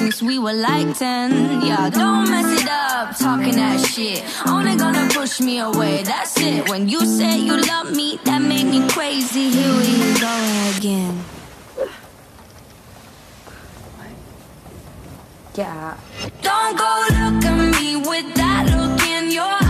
since we were like 10. Yeah, don't mess it up, talking that shit. Only gonna push me away, that's it. When you say you love me, that made me crazy. Here we go again. Yeah. Don't go look at me with that look in your eye.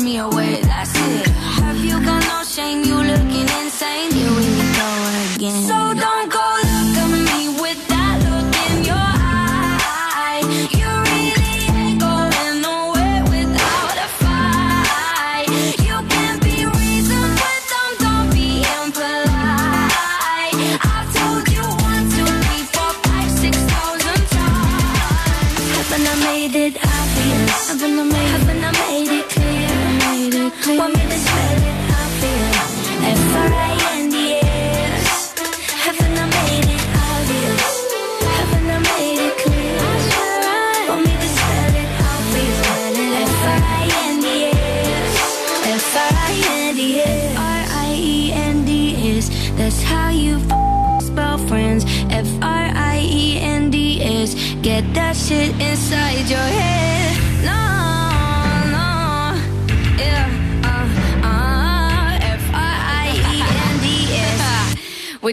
me away That's it Have you got no shame? You looking insane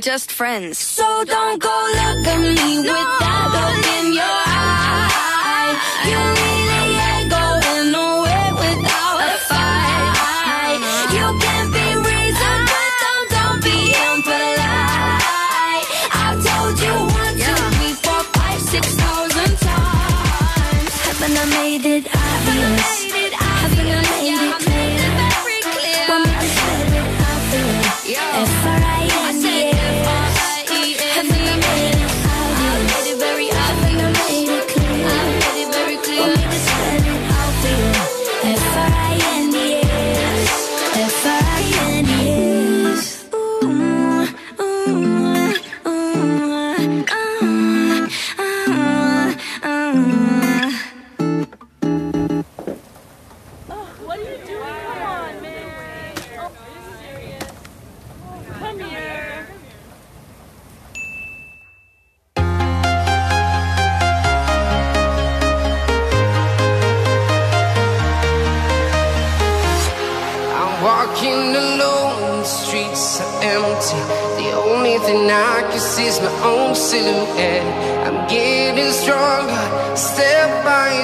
just friends. So don't go look at me with that look in your eye. You really ain't going nowhere without a fight. You can't be reasoned with them, don't be impolite. I've told you one, two, three, four, five, six thousand times. Haven't I made it obvious?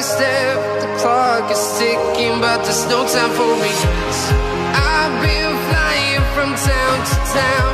Step. The clock is ticking, but there's no time for me. I've been flying from town to town,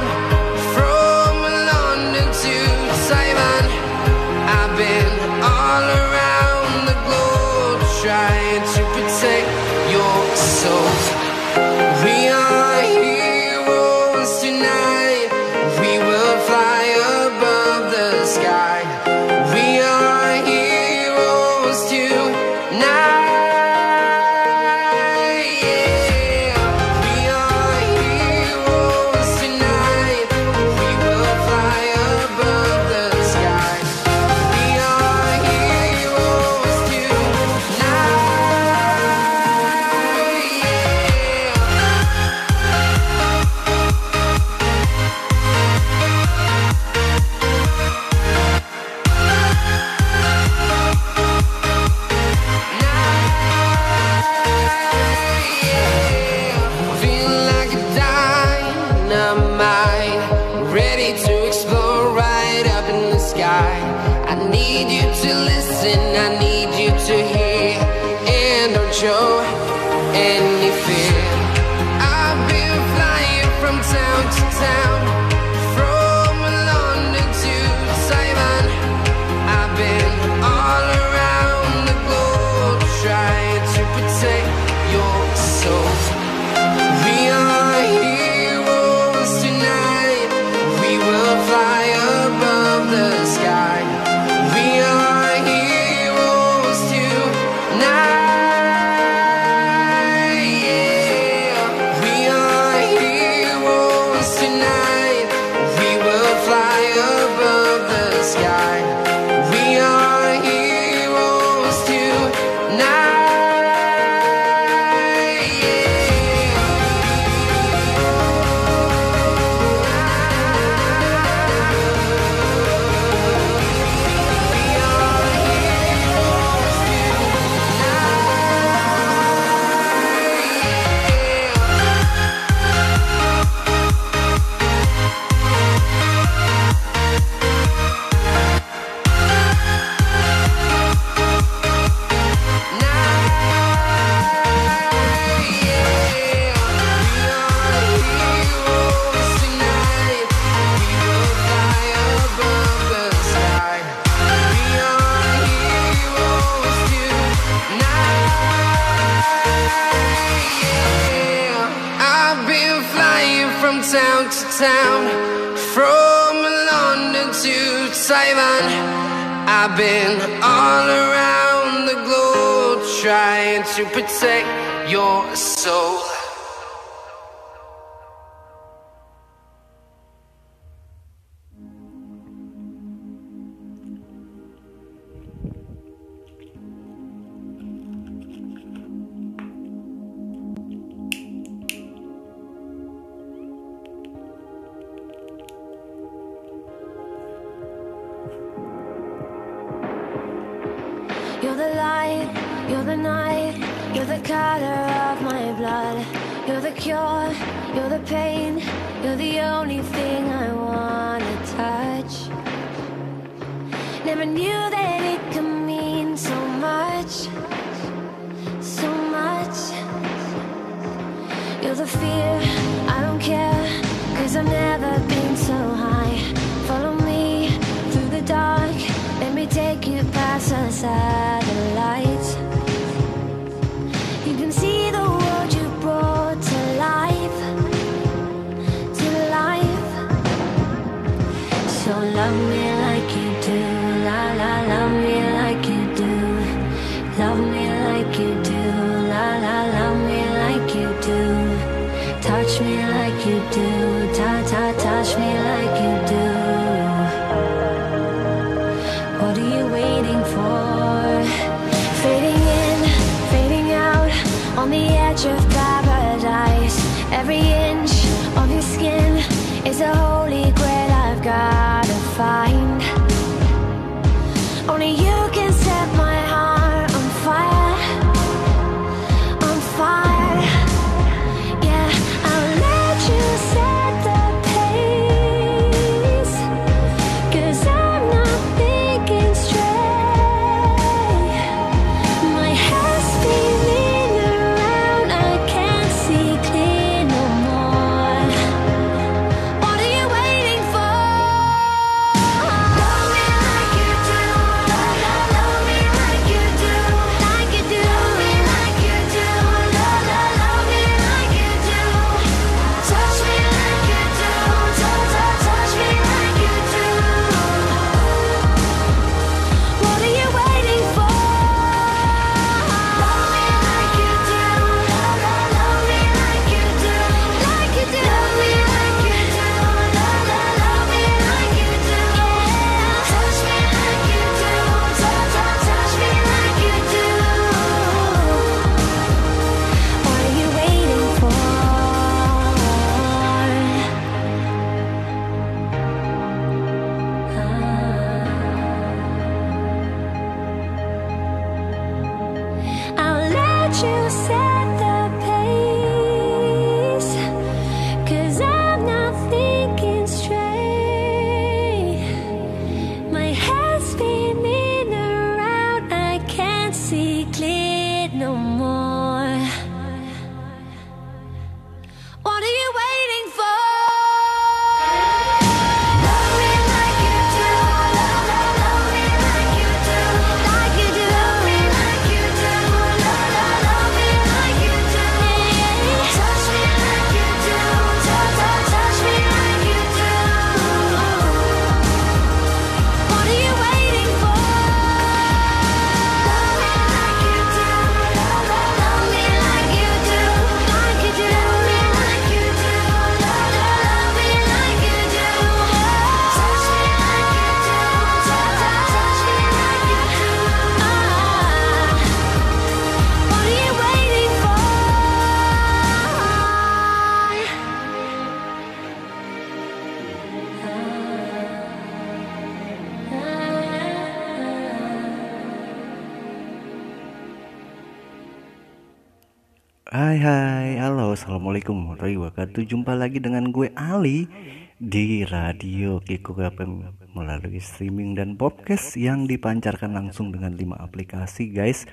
warahmatullahi wabarakatuh. Jumpa lagi dengan gue Ali di radio Kiko FM melalui streaming dan podcast yang dipancarkan langsung dengan 5 aplikasi guys.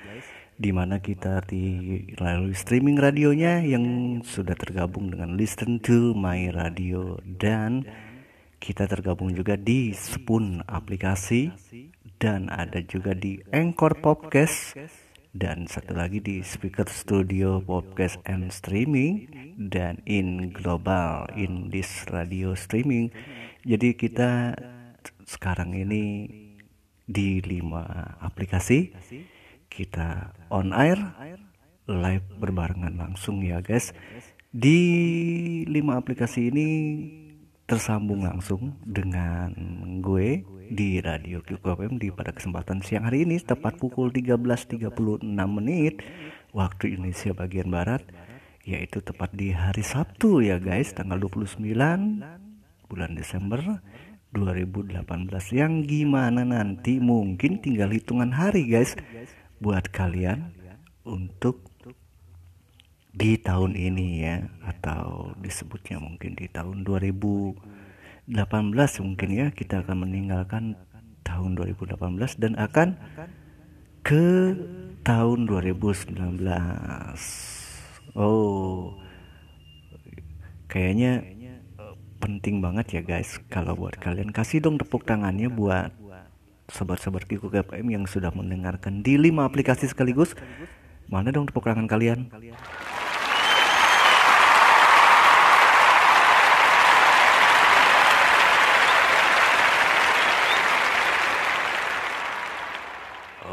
Di mana kita di melalui streaming radionya yang sudah tergabung dengan Listen to My Radio dan kita tergabung juga di Spoon aplikasi dan ada juga di Anchor Podcast dan satu lagi di Speaker Studio Podcast and Streaming dan in global in this radio streaming. Jadi kita sekarang ini di lima aplikasi kita on air live berbarengan langsung ya guys. Di lima aplikasi ini tersambung langsung dengan gue di Radio FM di pada kesempatan siang hari ini tepat pukul 13.36 menit waktu Indonesia bagian barat yaitu tepat di hari Sabtu ya guys tanggal 29 bulan Desember 2018 yang gimana nanti? Mungkin tinggal hitungan hari guys buat kalian untuk di tahun ini ya atau disebutnya mungkin di tahun 2018 mungkin ya kita akan meninggalkan tahun 2018 dan akan ke tahun 2019 oh kayaknya penting banget ya guys kalau buat kalian. Kasih dong tepuk tangannya buat sobat-sobat Kiku KPM yang sudah mendengarkan di 5 aplikasi sekaligus. Mana dong tepuk tangan kalian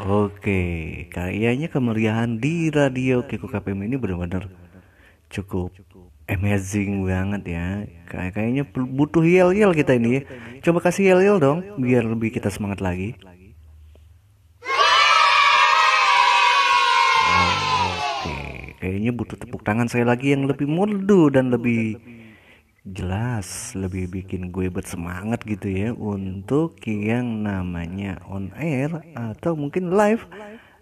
Oke, kayaknya kemeriahan di radio Kiko KPM ini benar-benar cukup amazing banget ya. Kayak kayaknya butuh yel-yel kita ini ya. Coba kasih yel-yel dong, biar lebih kita semangat lagi. Oke, kayaknya butuh tepuk tangan saya lagi yang lebih merdu dan lebih jelas, lebih bikin gue bersemangat gitu ya untuk yang namanya on air atau mungkin live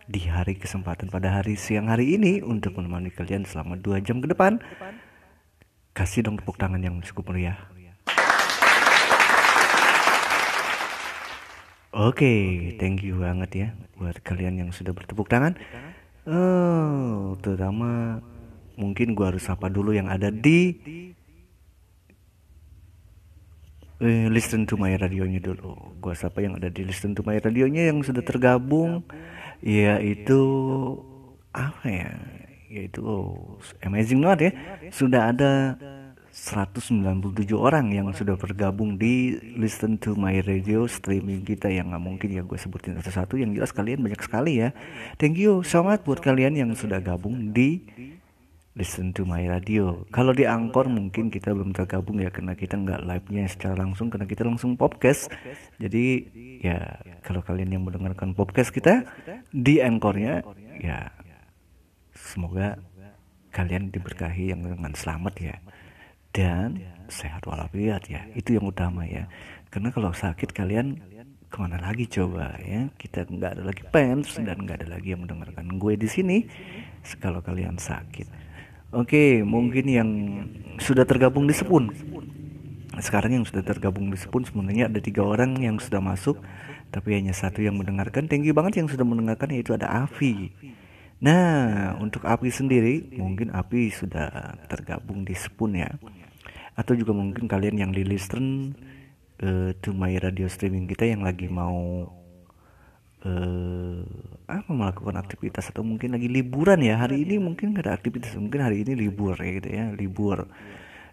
di hari kesempatan pada hari siang hari ini untuk menemani kalian selama 2 jam ke depan. Kasih dong tepuk tangan yang cukup meriah. Oke, thank you banget ya buat kalian yang sudah bertepuk tangan. Oh, terutama mungkin gua harus sapa dulu yang ada di eh, listen to my radionya dulu. Gua sapa yang ada di listen to my radionya yang sudah tergabung yaitu apa ya? Yaitu oh, amazing banget ya. Sudah ada 197 orang yang sudah bergabung di Listen to My Radio streaming kita yang nggak mungkin ya gue sebutin satu-satu yang jelas kalian banyak sekali ya thank you so much buat kalian yang sudah gabung di Listen to My Radio. Kalau di Angkor mungkin kita belum tergabung ya karena kita nggak live-nya secara langsung karena kita langsung podcast. Jadi ya kalau kalian yang mendengarkan podcast kita di Angkornya ya semoga kalian diberkahi yang dengan selamat ya. Dan sehat walafiat ya. Itu yang utama ya. Karena kalau sakit kalian ke mana lagi coba ya? Kita nggak ada lagi fans dan nggak ada lagi yang mendengarkan gue di sini. Kalau kalian sakit oke mungkin yang sudah tergabung di Sepun. Sekarang yang sudah tergabung di Spoon sebenarnya ada tiga orang yang sudah masuk tapi hanya satu yang mendengarkan. Thank you banget yang sudah mendengarkan yaitu ada Avi nah untuk Avi sendiri mungkin Avi sudah tergabung di Spoon ya. Atau juga mungkin kalian yang di listen uh, to my radio streaming kita yang lagi mau uh, apa melakukan aktivitas atau mungkin lagi liburan ya hari ini mungkin gak ada aktivitas mungkin hari ini libur ya gitu ya libur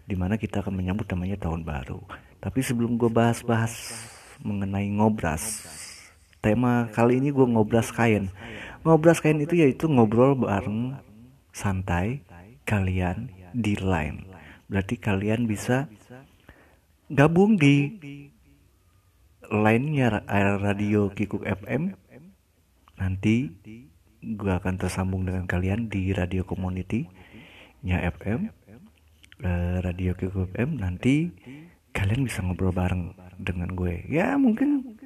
di mana kita akan menyambut namanya tahun baru. Tapi sebelum gue bahas-bahas mengenai ngobras, tema kali ini gue ngobras kain. Ngobras kain itu yaitu ngobrol bareng santai kalian di line. Berarti kalian bisa gabung di line-nya radio Kikuk FM. Nanti gue akan tersambung dengan kalian di radio community nya FM uh, radio Kiko FM nanti kalian bisa ngobrol bareng dengan gue. Ya mungkin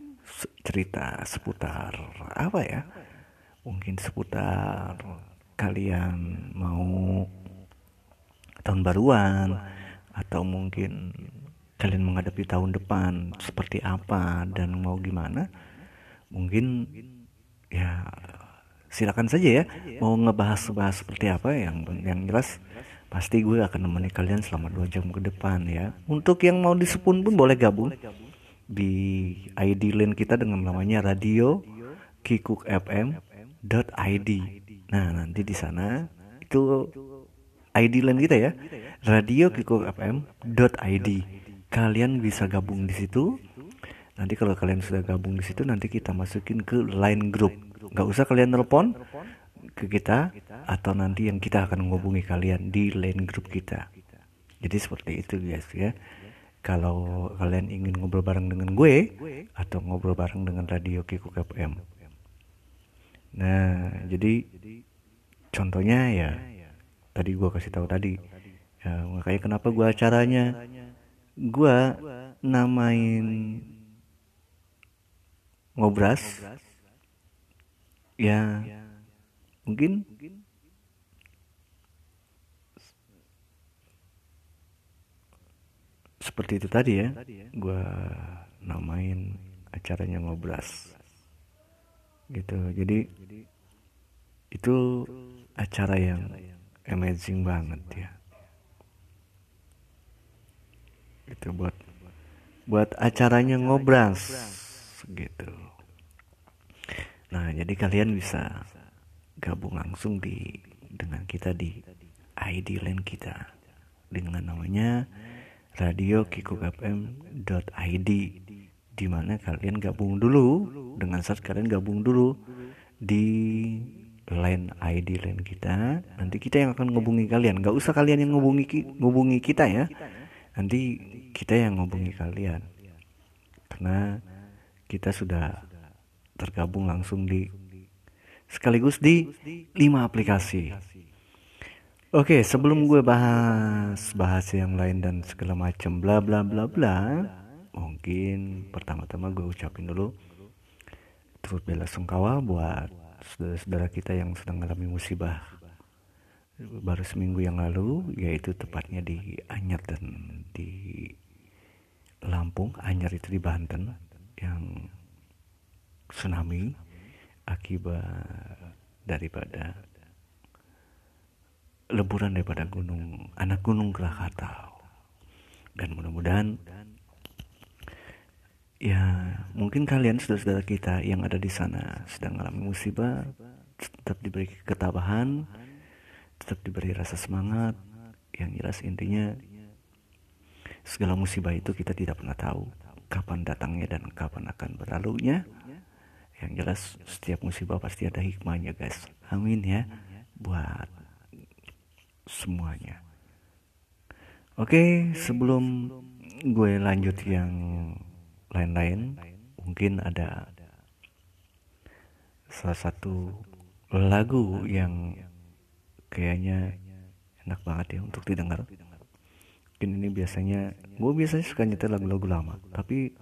cerita seputar apa ya? Mungkin seputar kalian mau tahun baruan atau mungkin kalian menghadapi tahun depan seperti apa dan mau gimana mungkin ya silakan saja ya mau ngebahas-bahas seperti apa yang yang jelas Pasti gue akan menemani kalian selama 2 jam ke depan ya. Untuk yang mau disepun pun boleh gabung di ID link kita dengan namanya radio kikukfm.id. Nah, nanti di sana itu ID link kita ya. Radio kikukfm.id. Kalian bisa gabung di situ. Nanti kalau kalian sudah gabung di situ nanti kita masukin ke line group. Gak usah kalian telepon ke kita atau nanti yang kita akan menghubungi kalian di line grup kita. Jadi seperti itu guys ya. Kalau kalian ingin ngobrol bareng dengan gue atau ngobrol bareng dengan radio Kiku KPM. Nah, jadi contohnya ya tadi gue kasih tahu tadi. Ya, makanya kenapa gue acaranya gue namain ngobras. Ya mungkin seperti itu tadi ya. Gue namain acaranya ngobras. Gitu. Jadi itu acara yang amazing banget ya itu buat buat acaranya ngobras gitu. Nah jadi kalian bisa gabung langsung di dengan kita di ID line kita. Dengan namanya radio kikukfm.id di mana kalian gabung dulu. Dengan saat kalian gabung dulu di line ID line kita. Nanti kita yang akan ngubungi kalian. Nggak usah kalian yang ngubungi ngubungi kita ya. Nanti kita yang ngubungi kalian karena kita sudah tergabung langsung di sekaligus di 5 aplikasi. Oke, sebelum gue bahas bahas yang lain dan segala macam bla bla bla bla, mungkin pertama-tama gue ucapin dulu turut bela sungkawa buat saudara-saudara kita yang sedang mengalami musibah baru seminggu yang lalu, yaitu tepatnya di Anyar dan di Lampung, Anyar itu di Banten yang tsunami akibat daripada leburan daripada gunung anak gunung Krakatau. Dan mudah-mudahan ya mungkin kalian saudara-saudara kita yang ada di sana sedang mengalami musibah tetap diberi ketabahan tetap diberi rasa semangat yang jelas intinya segala musibah itu kita tidak pernah tahu kapan datangnya dan kapan akan berlalunya. Yang jelas setiap musibah pasti ada hikmahnya guys. Amin ya buat semuanya. Oke sebelum gue lanjut yang lain-lain mungkin ada salah satu lagu yang kayaknya enak banget ya untuk didengar Mungkin ini biasanya gue biasanya suka nyetel lagu-lagu lama, tapi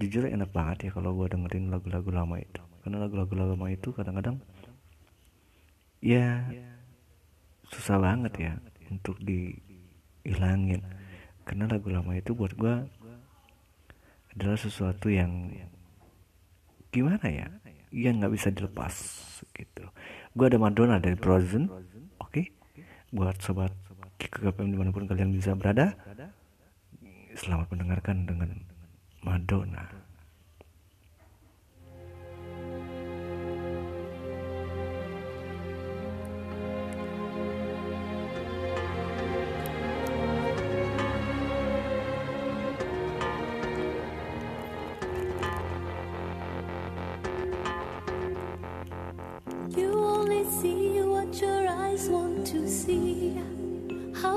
jujur enak banget ya kalau gue dengerin lagu-lagu lama itu. Karena lagu-lagu lama itu kadang-kadang ya susah banget ya untuk dihilangin. Karena lagu lama itu buat gue adalah sesuatu yang gimana ya yang nggak bisa dilepas gitu gue ada Madonna dari Frozen oke okay? buat sobat KKPM di mana pun kalian bisa berada. Selamat mendengarkan dengan Madonna.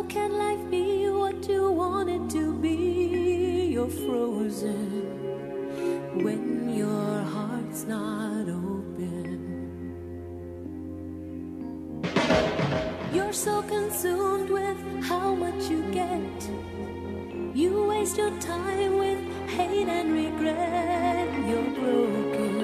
can life be what you want it to be? You're frozen when your heart's not open. You're so consumed with how much you get. You waste your time with hate and regret. You're broken.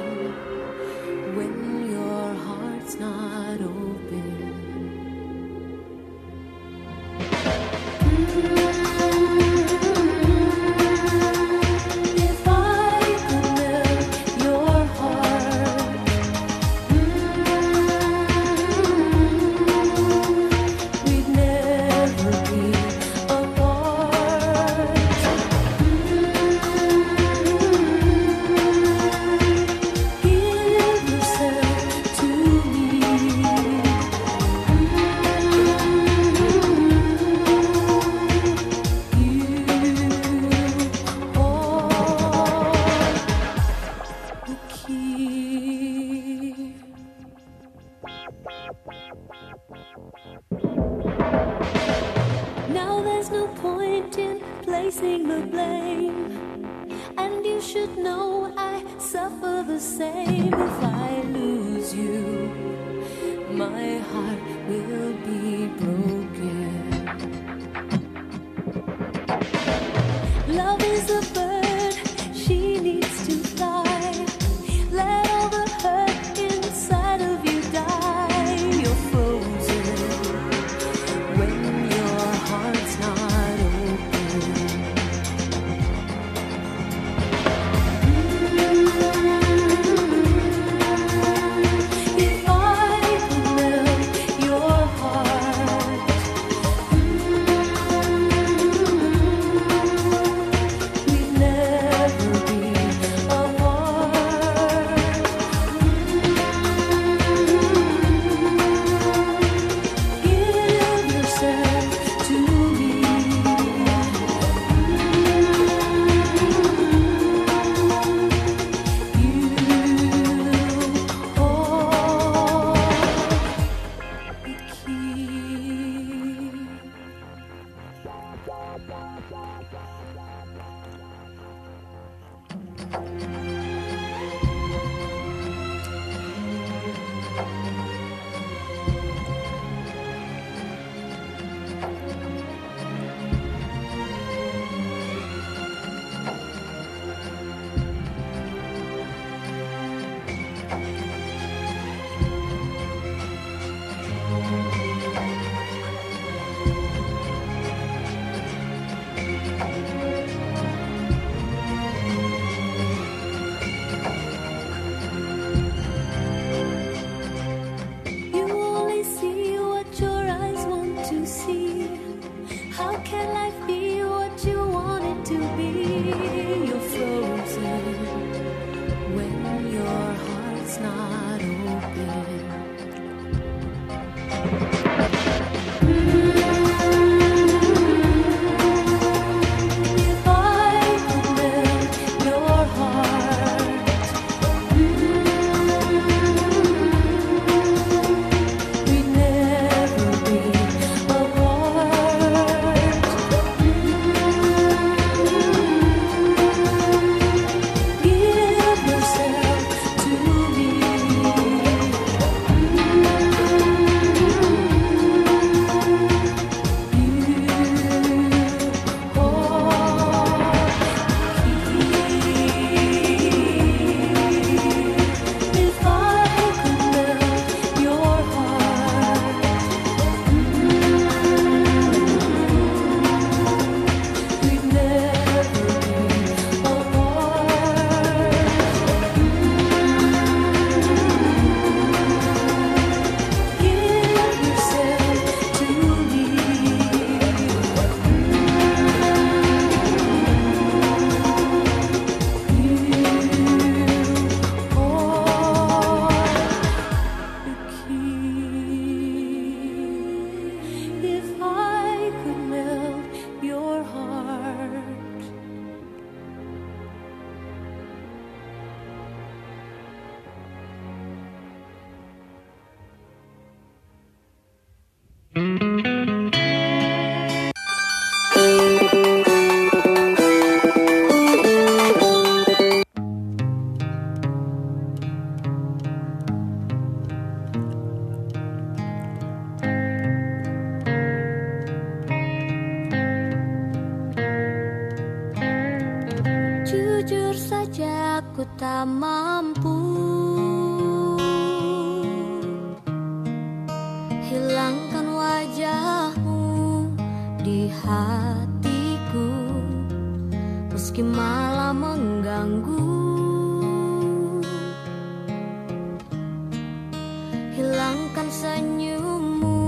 hilangkan senyummu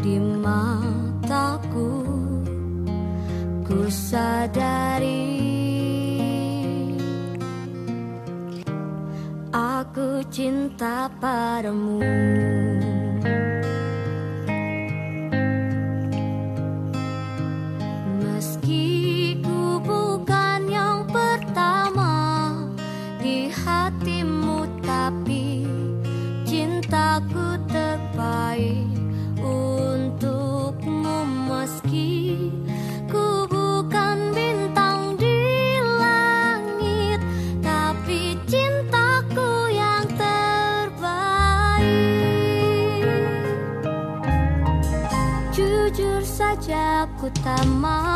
di mataku. Ku sadari Aku cinta padamu. 什么？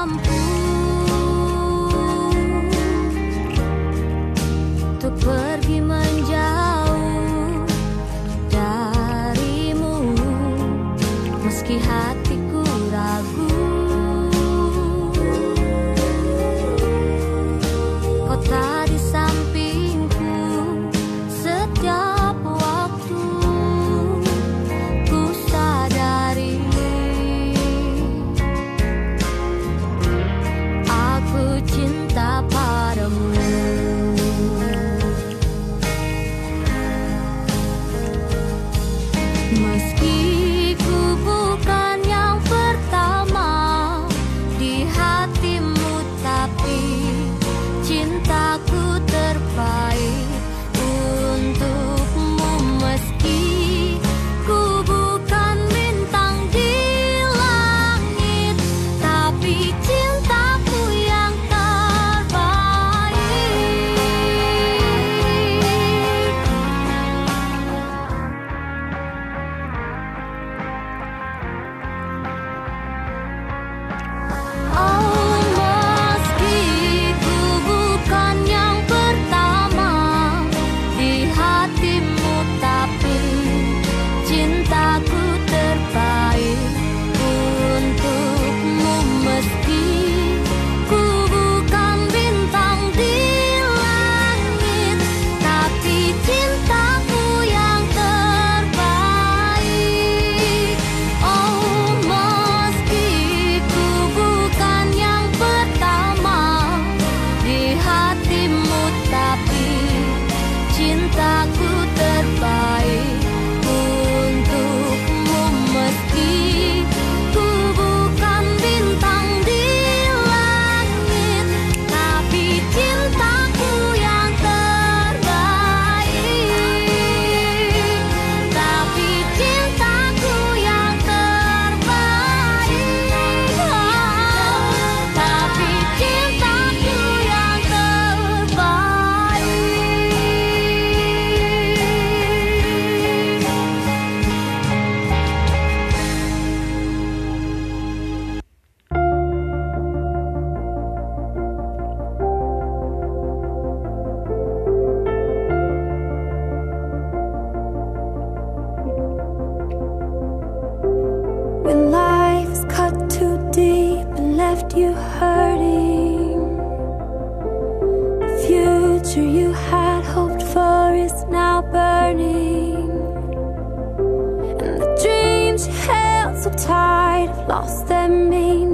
lost at me.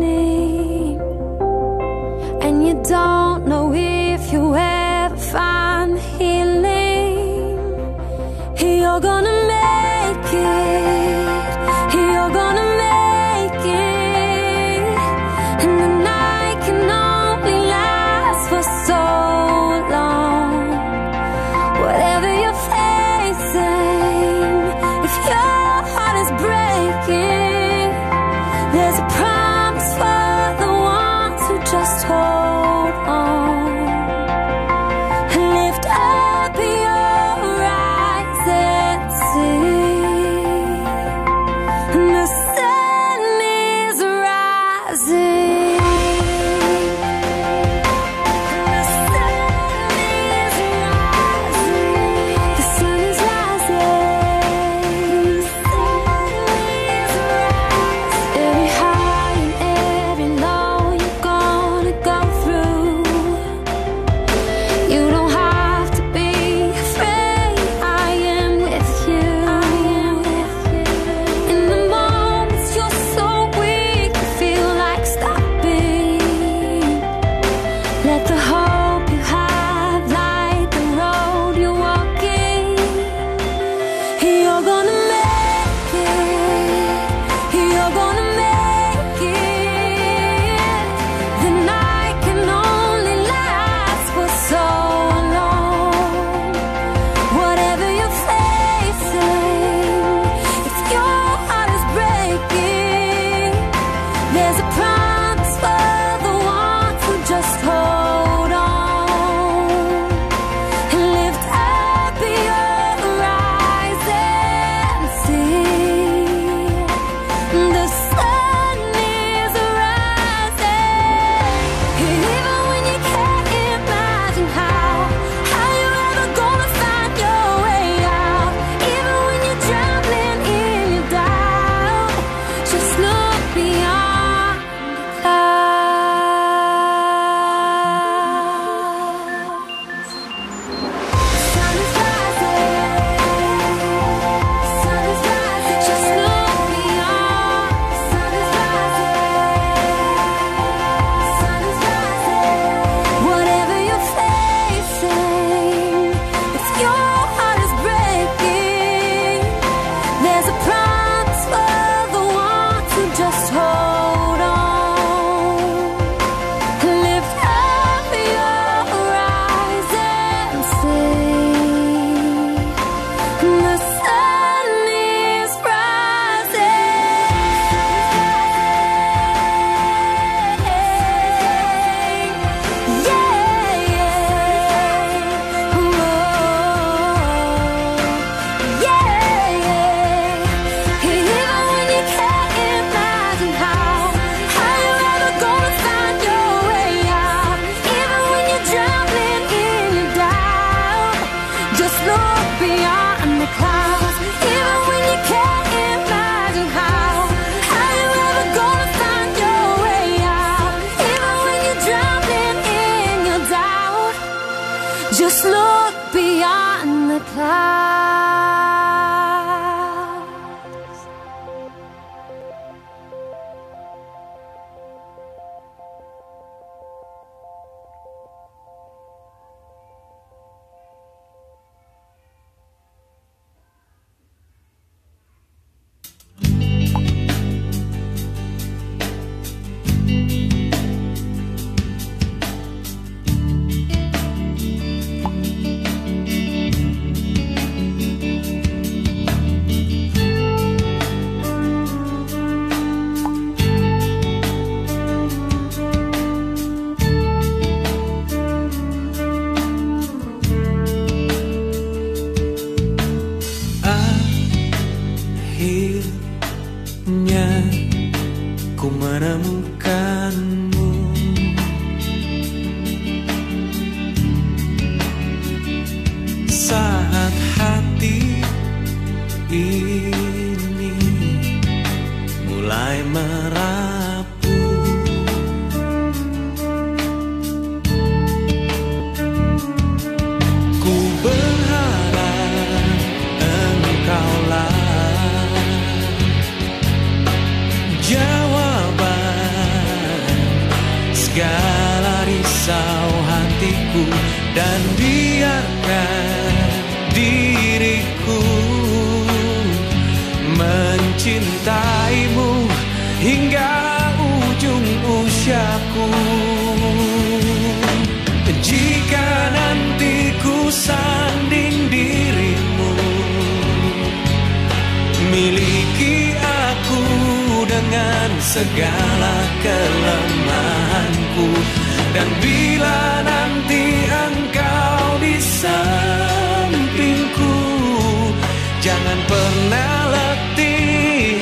Pernah letih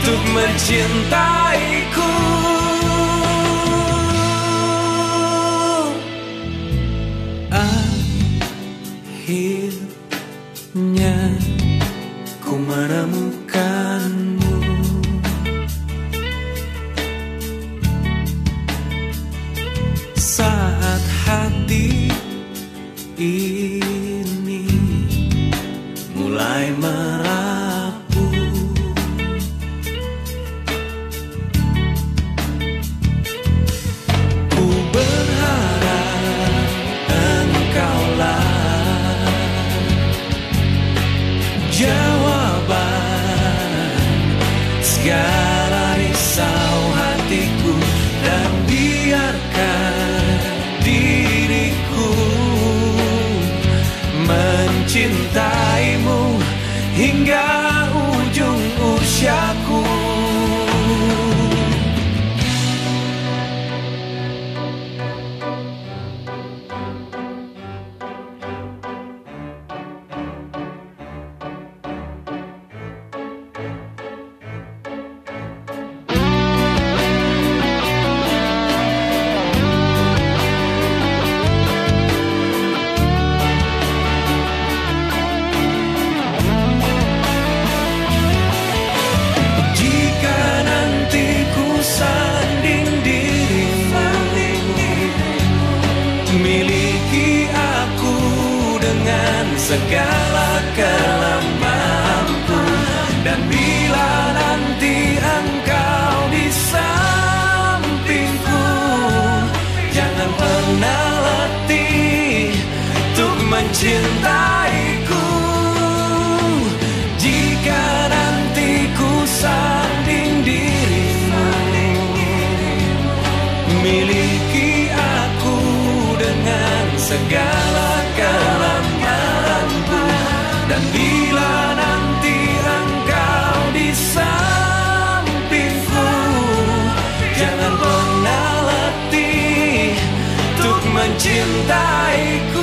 untuk mencintaiku Bila nanti engkau di sampingku Jangan pernah letih untuk mencintaiku. Jika nanti ku sanding dirimu Miliki aku dengan segala mencintaiku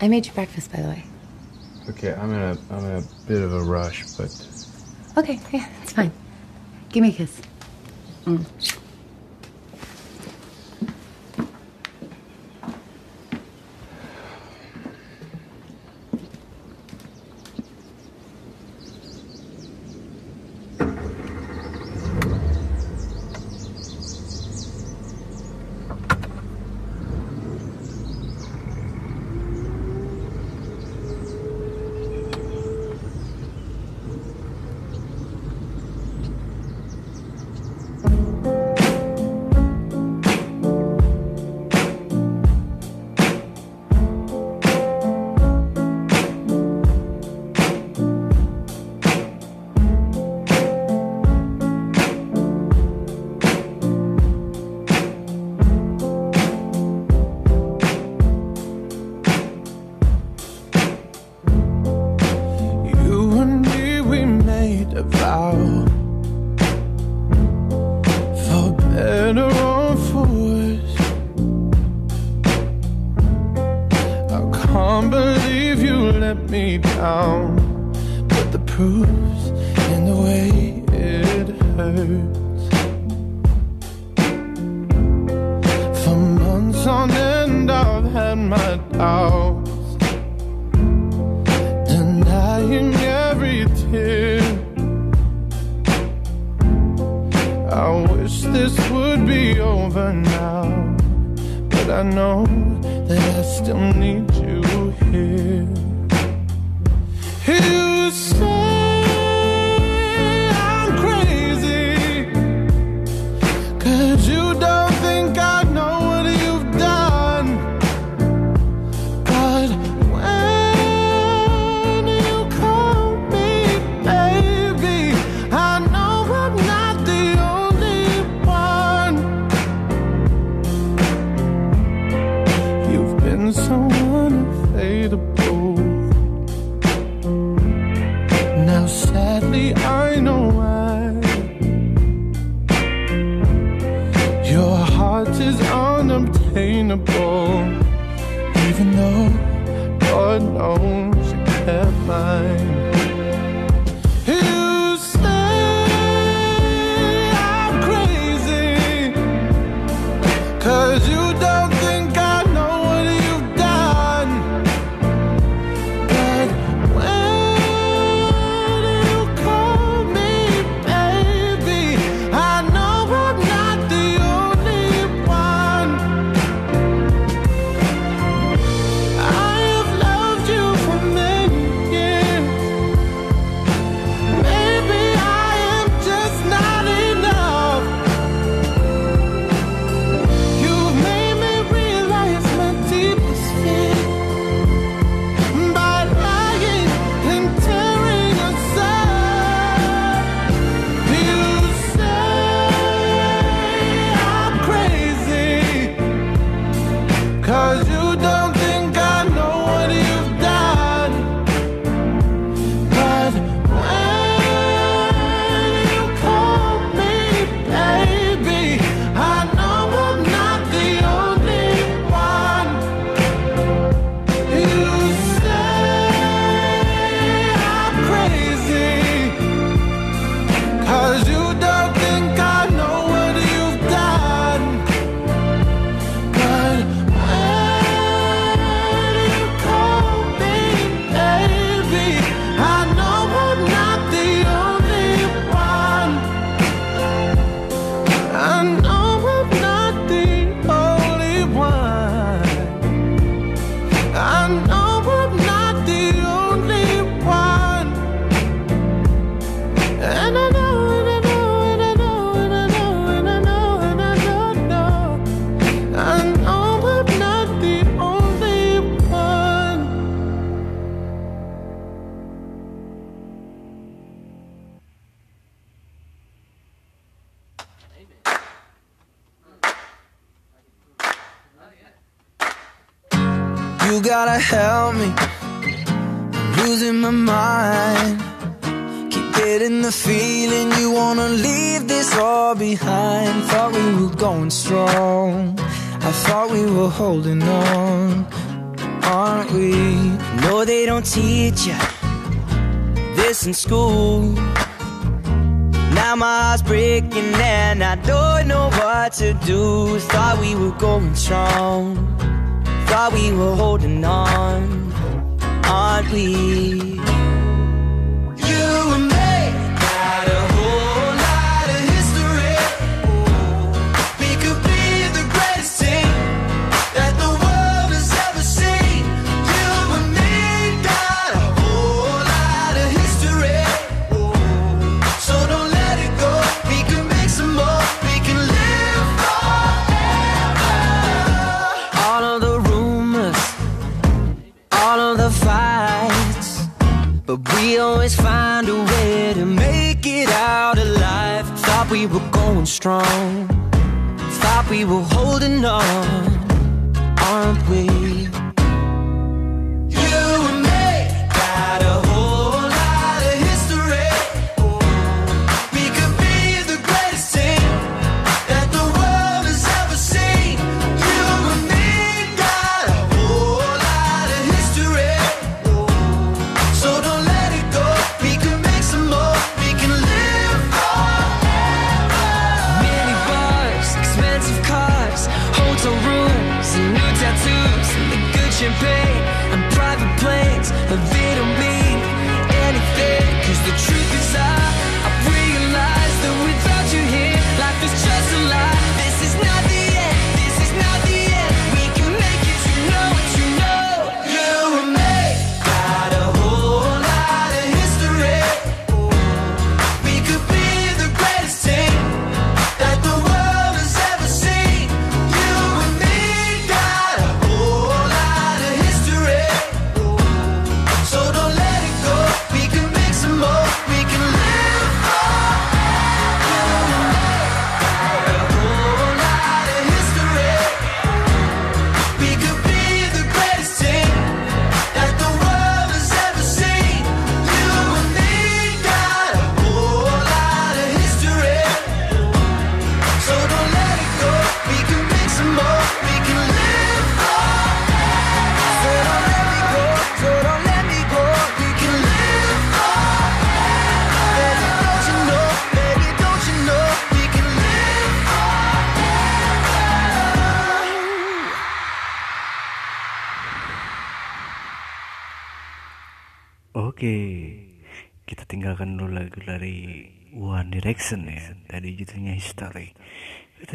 I made you breakfast, by the way. Okay, I'm in a I'm in a bit of a rush, but Okay, yeah, it's fine. Give me a kiss. Mm. gotta help me. I'm losing my mind. Keep getting the feeling you wanna leave this all behind. Thought we were going strong. I thought we were holding on, aren't we? No, they don't teach you this in school. Now my heart's breaking and I don't know what to do. Thought we were going strong thought we were holding on, aren't we? always find a way to make it out alive. Thought we were going strong, thought we were holding on, aren't we?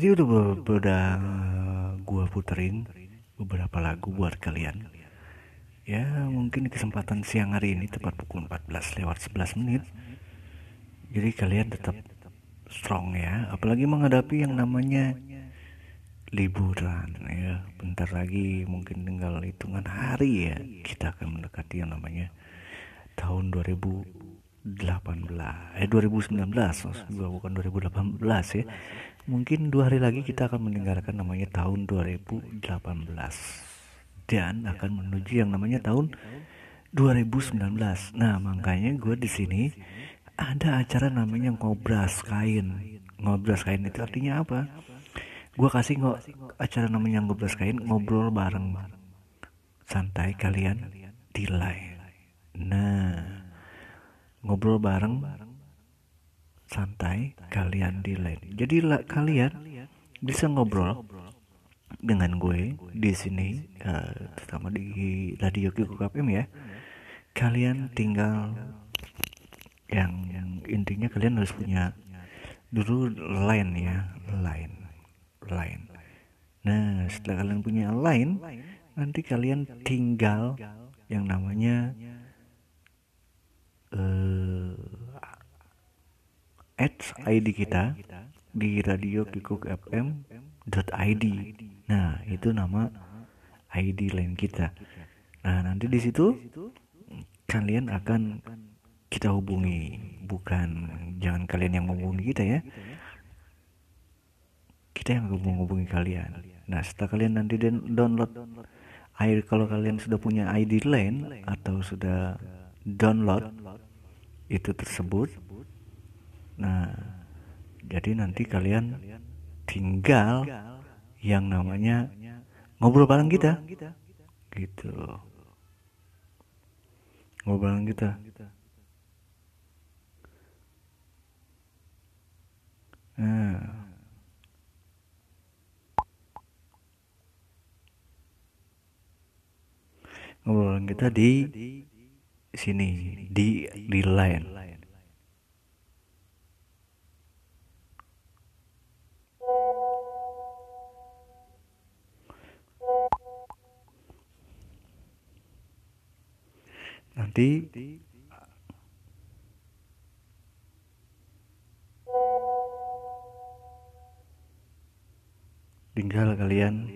Tadi udah udah gua puterin beberapa lagu buat kalian. Ya, mungkin kesempatan siang hari ini tepat pukul 14 lewat 11 menit. Jadi kalian tetap strong ya, apalagi menghadapi yang namanya liburan ya. Bentar lagi mungkin tinggal hitungan hari ya. Kita akan mendekati yang namanya tahun 2018 eh 2019 maksud gua bukan 2018 ya mungkin dua hari lagi kita akan meninggalkan namanya tahun 2018 dan akan menuju yang namanya tahun 2019 nah makanya gue di sini ada acara namanya ngobras kain. Ngobras kain itu artinya apa? Gue kasih nggak acara namanya ngobras kain ngobrol bareng. Santai kalian di live Nah, ngobrol bareng santai kalian di line. Jadi la- kalian bisa ngobrol dengan gue di sini, eh, terutama di radio KPM ya. Kalian tinggal yang, yang intinya kalian harus punya dulu line ya, line, line. Nah, setelah kalian punya line, nanti kalian tinggal yang namanya eh add ID kita di radio kikuk fm .id nah itu nama ID lain kita. Nah nanti di situ kalian akan kita hubungi. Bukan jangan kalian yang menghubungi kita ya. Kita yang menghubungi kalian. Nah setelah kalian nanti download air kalau kalian sudah punya ID lain atau sudah download itu tersebut nah jadi nanti kalian tinggal yang namanya ngobrol bareng kita. Gitu. Ngobrol bareng kita. Nah. Ngobrol bareng kita di sini di di line nanti tinggal kalian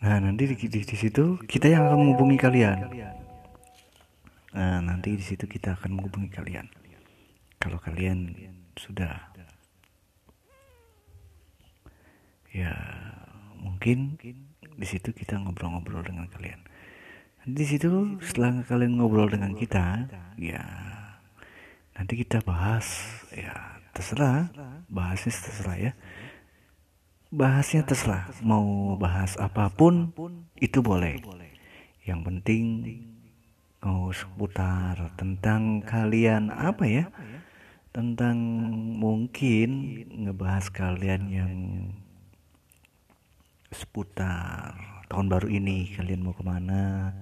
Nah, nanti di, di, di situ kita yang akan menghubungi kalian. Nah, nanti di situ kita akan menghubungi kalian. Kalau kalian sudah ya mungkin di situ kita ngobrol-ngobrol dengan kalian. Di situ setelah kalian ngobrol dengan kita, ya nanti kita bahas ya terserah, bahasnya terserah ya. Bahasnya terserah. Mau bahas apa pun itu boleh. Yang penting mau seputar tentang kalian apa ya? Tentang mungkin ngebahas kalian yang seputar tahun baru ini kalian mau ke mana?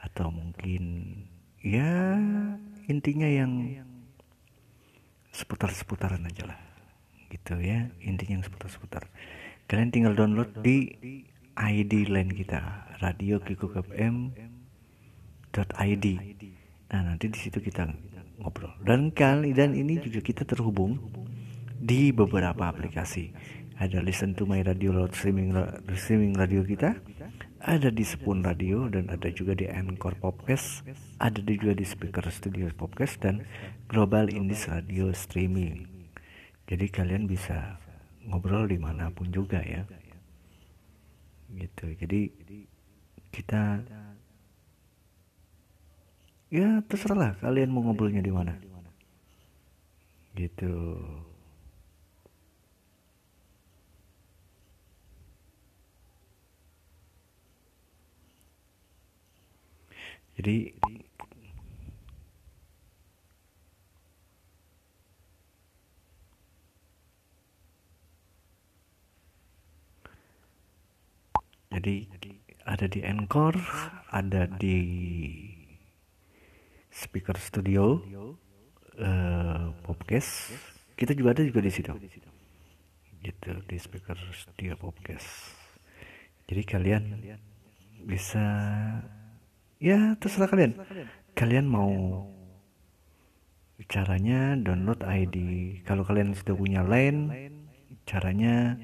Atau mungkin ya intinya yang seputar-seputaran aja lah. Gitu ya intinya yang seputar-seputar. Kalian tinggal download di ID line kita radio kikuk fm id nah nanti di situ kita ngobrol. Dan kali dan ini juga kita terhubung di beberapa aplikasi ada listen to my radio load streaming streaming radio kita. Ada di Spoon Radio dan ada juga di Anchor Podcast. Ada juga di Speaker Studio Podcast dan Global Indies Radio Streaming. Jadi kalian bisa ngobrol di mana pun juga ya. Gitu. Jadi kita ya terserah kalian mau ngobrolnya di mana. Gitu jadi Jadi ada di Anchor, ada di Speaker Studio, eh, podcast. Kita juga ada juga di situ. Gitu di Speaker Studio Podcast. Jadi kalian bisa ya terserah kalian. Kalian mau caranya download ID. Kalau kalian sudah punya line, caranya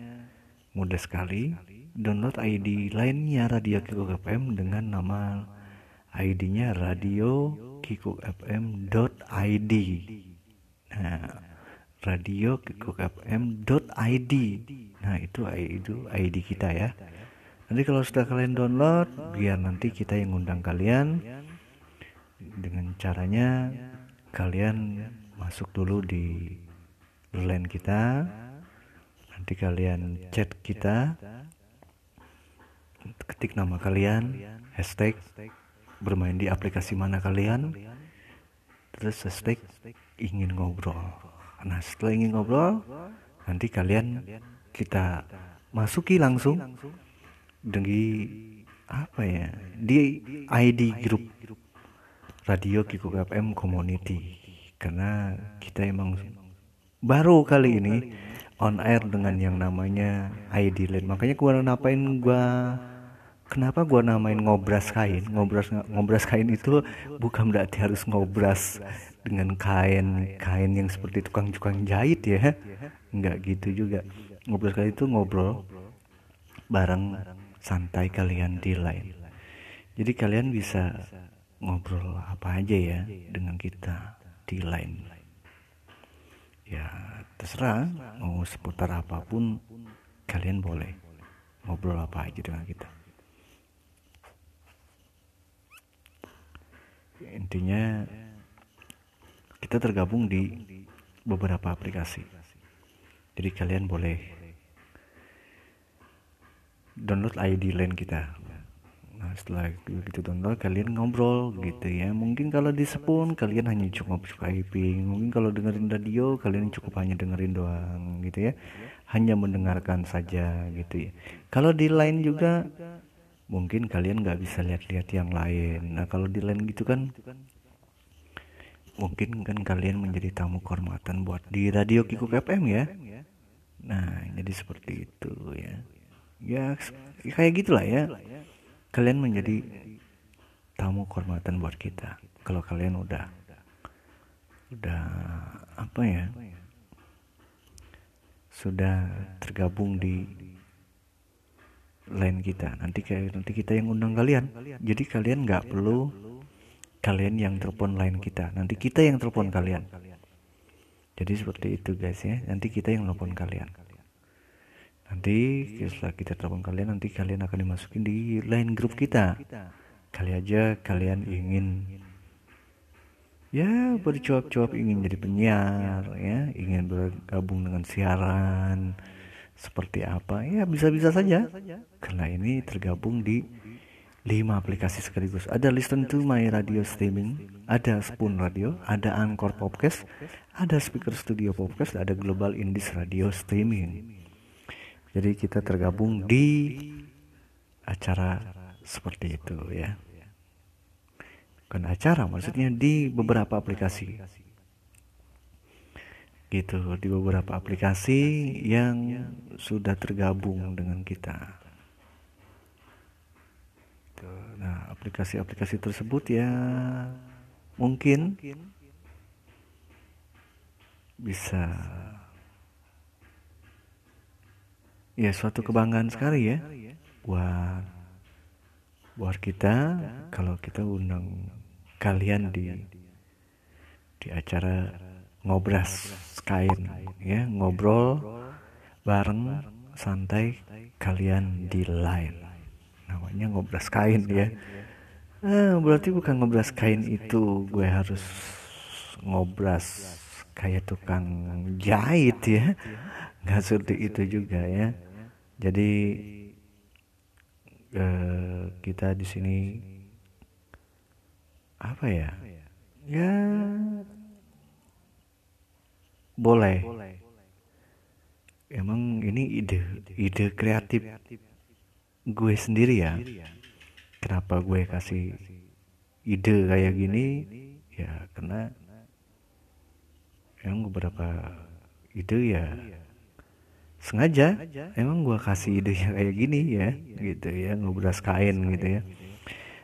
mudah sekali. Download ID lainnya Radio Kikuk FM dengan nama ID-nya Radio Kikuk FM.id. Nah, Radio FM.id. Nah, itu itu ID kita ya. Nanti kalau sudah kalian download, biar nanti kita yang ngundang kalian dengan caranya kalian masuk dulu di line kita. Nanti kalian chat kita, ketik nama kalian, hashtag bermain di aplikasi mana kalian, terus hashtag ingin ngobrol. Nah setelah ingin ngobrol, nanti kalian kita masuki langsung di apa ya? Di ID grup Radio Kikuk FM Community. Karena kita emang baru kali ini on air dengan yang namanya ID Line. Makanya gua ngapain gua kenapa gua namain ngobras kain? Ngobras ngobras kain itu bukan berarti harus ngobras dengan kain kain yang seperti tukang-tukang jahit ya. Nggak gitu juga. Ngobras kain itu ngobrol bareng santai kalian di line jadi kalian bisa ngobrol apa aja ya dengan kita di line ya terserah mau seputar apa pun kalian boleh ngobrol apa aja dengan kita. Intinya kita tergabung di beberapa aplikasi. Jadi kalian boleh download ID line kita. Nah setelah itu gitu download kalian ngobrol gitu ya. Mungkin kalau di Spoon kalian hanya cukup Skyping Mungkin kalau dengerin radio kalian cukup hanya dengerin doang gitu ya. Hanya mendengarkan saja gitu ya. Kalau di line juga mungkin kalian nggak bisa lihat-lihat yang lain. Nah kalau di line gitu kan Mungkin kan kalian menjadi tamu kehormatan buat di radio Kikuk FM ya. Nah jadi seperti itu ya Ya kayak gitulah ya. Kalian menjadi tamu kehormatan buat kita. Kalau kalian udah udah apa ya sudah tergabung di line kita. Nanti kayak nanti kita yang undang kalian. Jadi kalian nggak perlu kalian yang telepon line kita. Nanti kita yang telepon kalian. Jadi seperti itu guys ya. Nanti kita yang telepon kalian nanti setelah kita telepon kalian nanti kalian akan dimasukin di line grup kita. kali aja kalian ingin ya bercuap-cuap ingin jadi penyiar ya ingin bergabung dengan siaran seperti apa ya bisa-bisa saja. Karena ini tergabung di lima aplikasi sekaligus. Ada listen to my radio streaming ada spoon radio ada anchor podcast ada speaker studio podcast ada global indies radio streaming jadi kita tergabung di acara seperti itu ya. Bukan acara, maksudnya di beberapa aplikasi. Gitu, di beberapa aplikasi yang sudah tergabung dengan kita. Gitu. Nah, aplikasi-aplikasi tersebut ya mungkin bisa ya suatu kebanggaan sekali ya. Buat buat kita kalau kita undang kalian di di acara ngobras kain ya ngobrol bareng santai kalian di line namanya ngobras kain ya. Ah, berarti bukan ngobras kain itu gue harus ngobras kayak tukang jahit ya. Nggak seperti itu juga ya jadi eh, kita di sini apa ya? Ya boleh. Emang ini ide ide kreatif gue sendiri ya. Kenapa gue kasih ide kayak gini? Ya karena emang beberapa ide ya sengaja. Emang gue kasih ide yang kayak gini ya gitu ya ngobras kain gitu ya.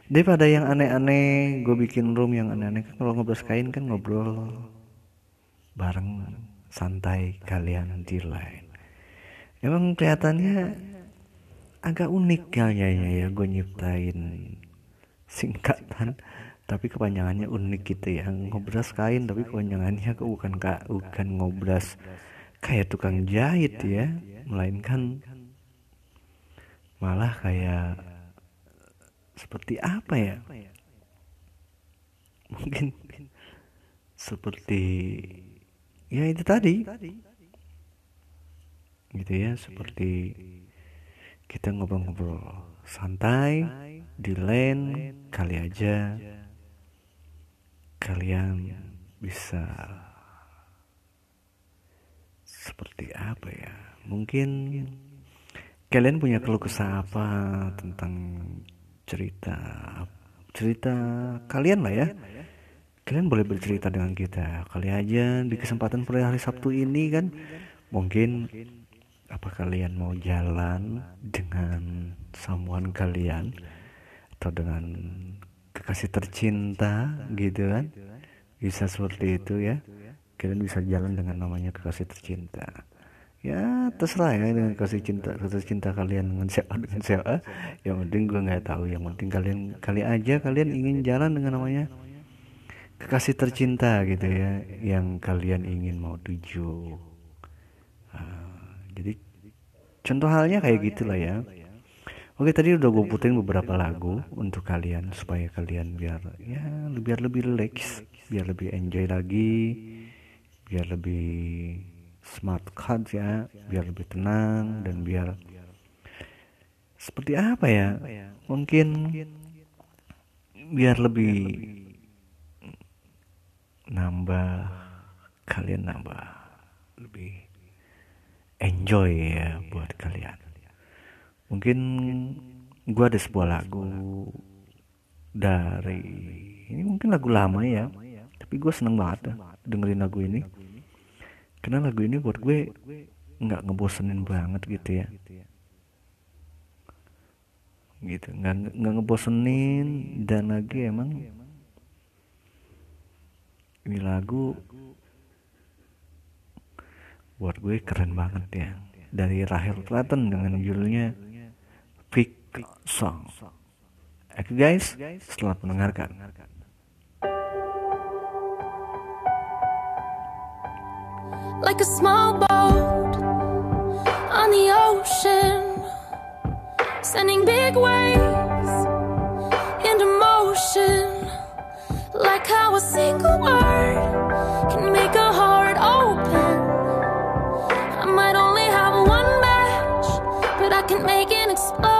Daripada yang aneh-aneh gue bikin room yang aneh-aneh kan kalau ngobras kain kan ngobrol bareng santai kalian di line emang kelihatannya agak unik kayaknya ya gue nyiptain singkatan tapi kepanjangannya unik gitu ya. Ngobras kain tapi kepanjangannya bukan kak bukan ngobras kayak tukang jahit ya. melainkan malah kayak seperti apa ya? Mungkin seperti ya itu tadi. Gitu ya seperti kita ngobrol-ngobrol santai di lane kali aja. Kalian bisa seperti apa ya? Mungkin kalian punya keluh kesah apa tentang cerita cerita kalian lah ya? Kalian boleh bercerita dengan kita. Kali aja di kesempatan pada hari Sabtu ini kan mungkin apa kalian mau jalan dengan samuan kalian atau dengan kekasih tercinta gitu kan? Bisa seperti itu ya kalian bisa jalan dengan namanya kekasih tercinta. Ya terserah ya dengan kasih cinta kasih cinta kalian dengan siapa dengan siapa. Yang penting gue nggak tahu yang penting kalian kali aja kalian ingin jalan dengan namanya kekasih tercinta gitu ya yang kalian ingin mau tuju. Ah, jadi contoh halnya kayak gitulah ya. Oke tadi udah gue puterin beberapa lagu untuk kalian supaya kalian biar ya biar lebih relax biar lebih enjoy lagi biar lebih smart card ya biar lebih tenang dan biar seperti apa ya? Mungkin biar lebih nambah kalian nambah lebih enjoy ya buat kalian. Mungkin gua ada sebuah lagu dari ini mungkin lagu lama ya tapi gue seneng banget ya dengerin lagu ini karena lagu ini buat gue nggak ngebosenin banget gitu ya. Gitu nggak nggak ngebosenin dan lagi emang ini lagu buat gue keren banget ya. Dari Rahel Platten dengan judulnya Big Song. Oke guys, selamat mendengarkan. Like a small boat on the ocean, sending big waves into motion. Like how a single word can make a heart open. I might only have one match, but I can make an explosion.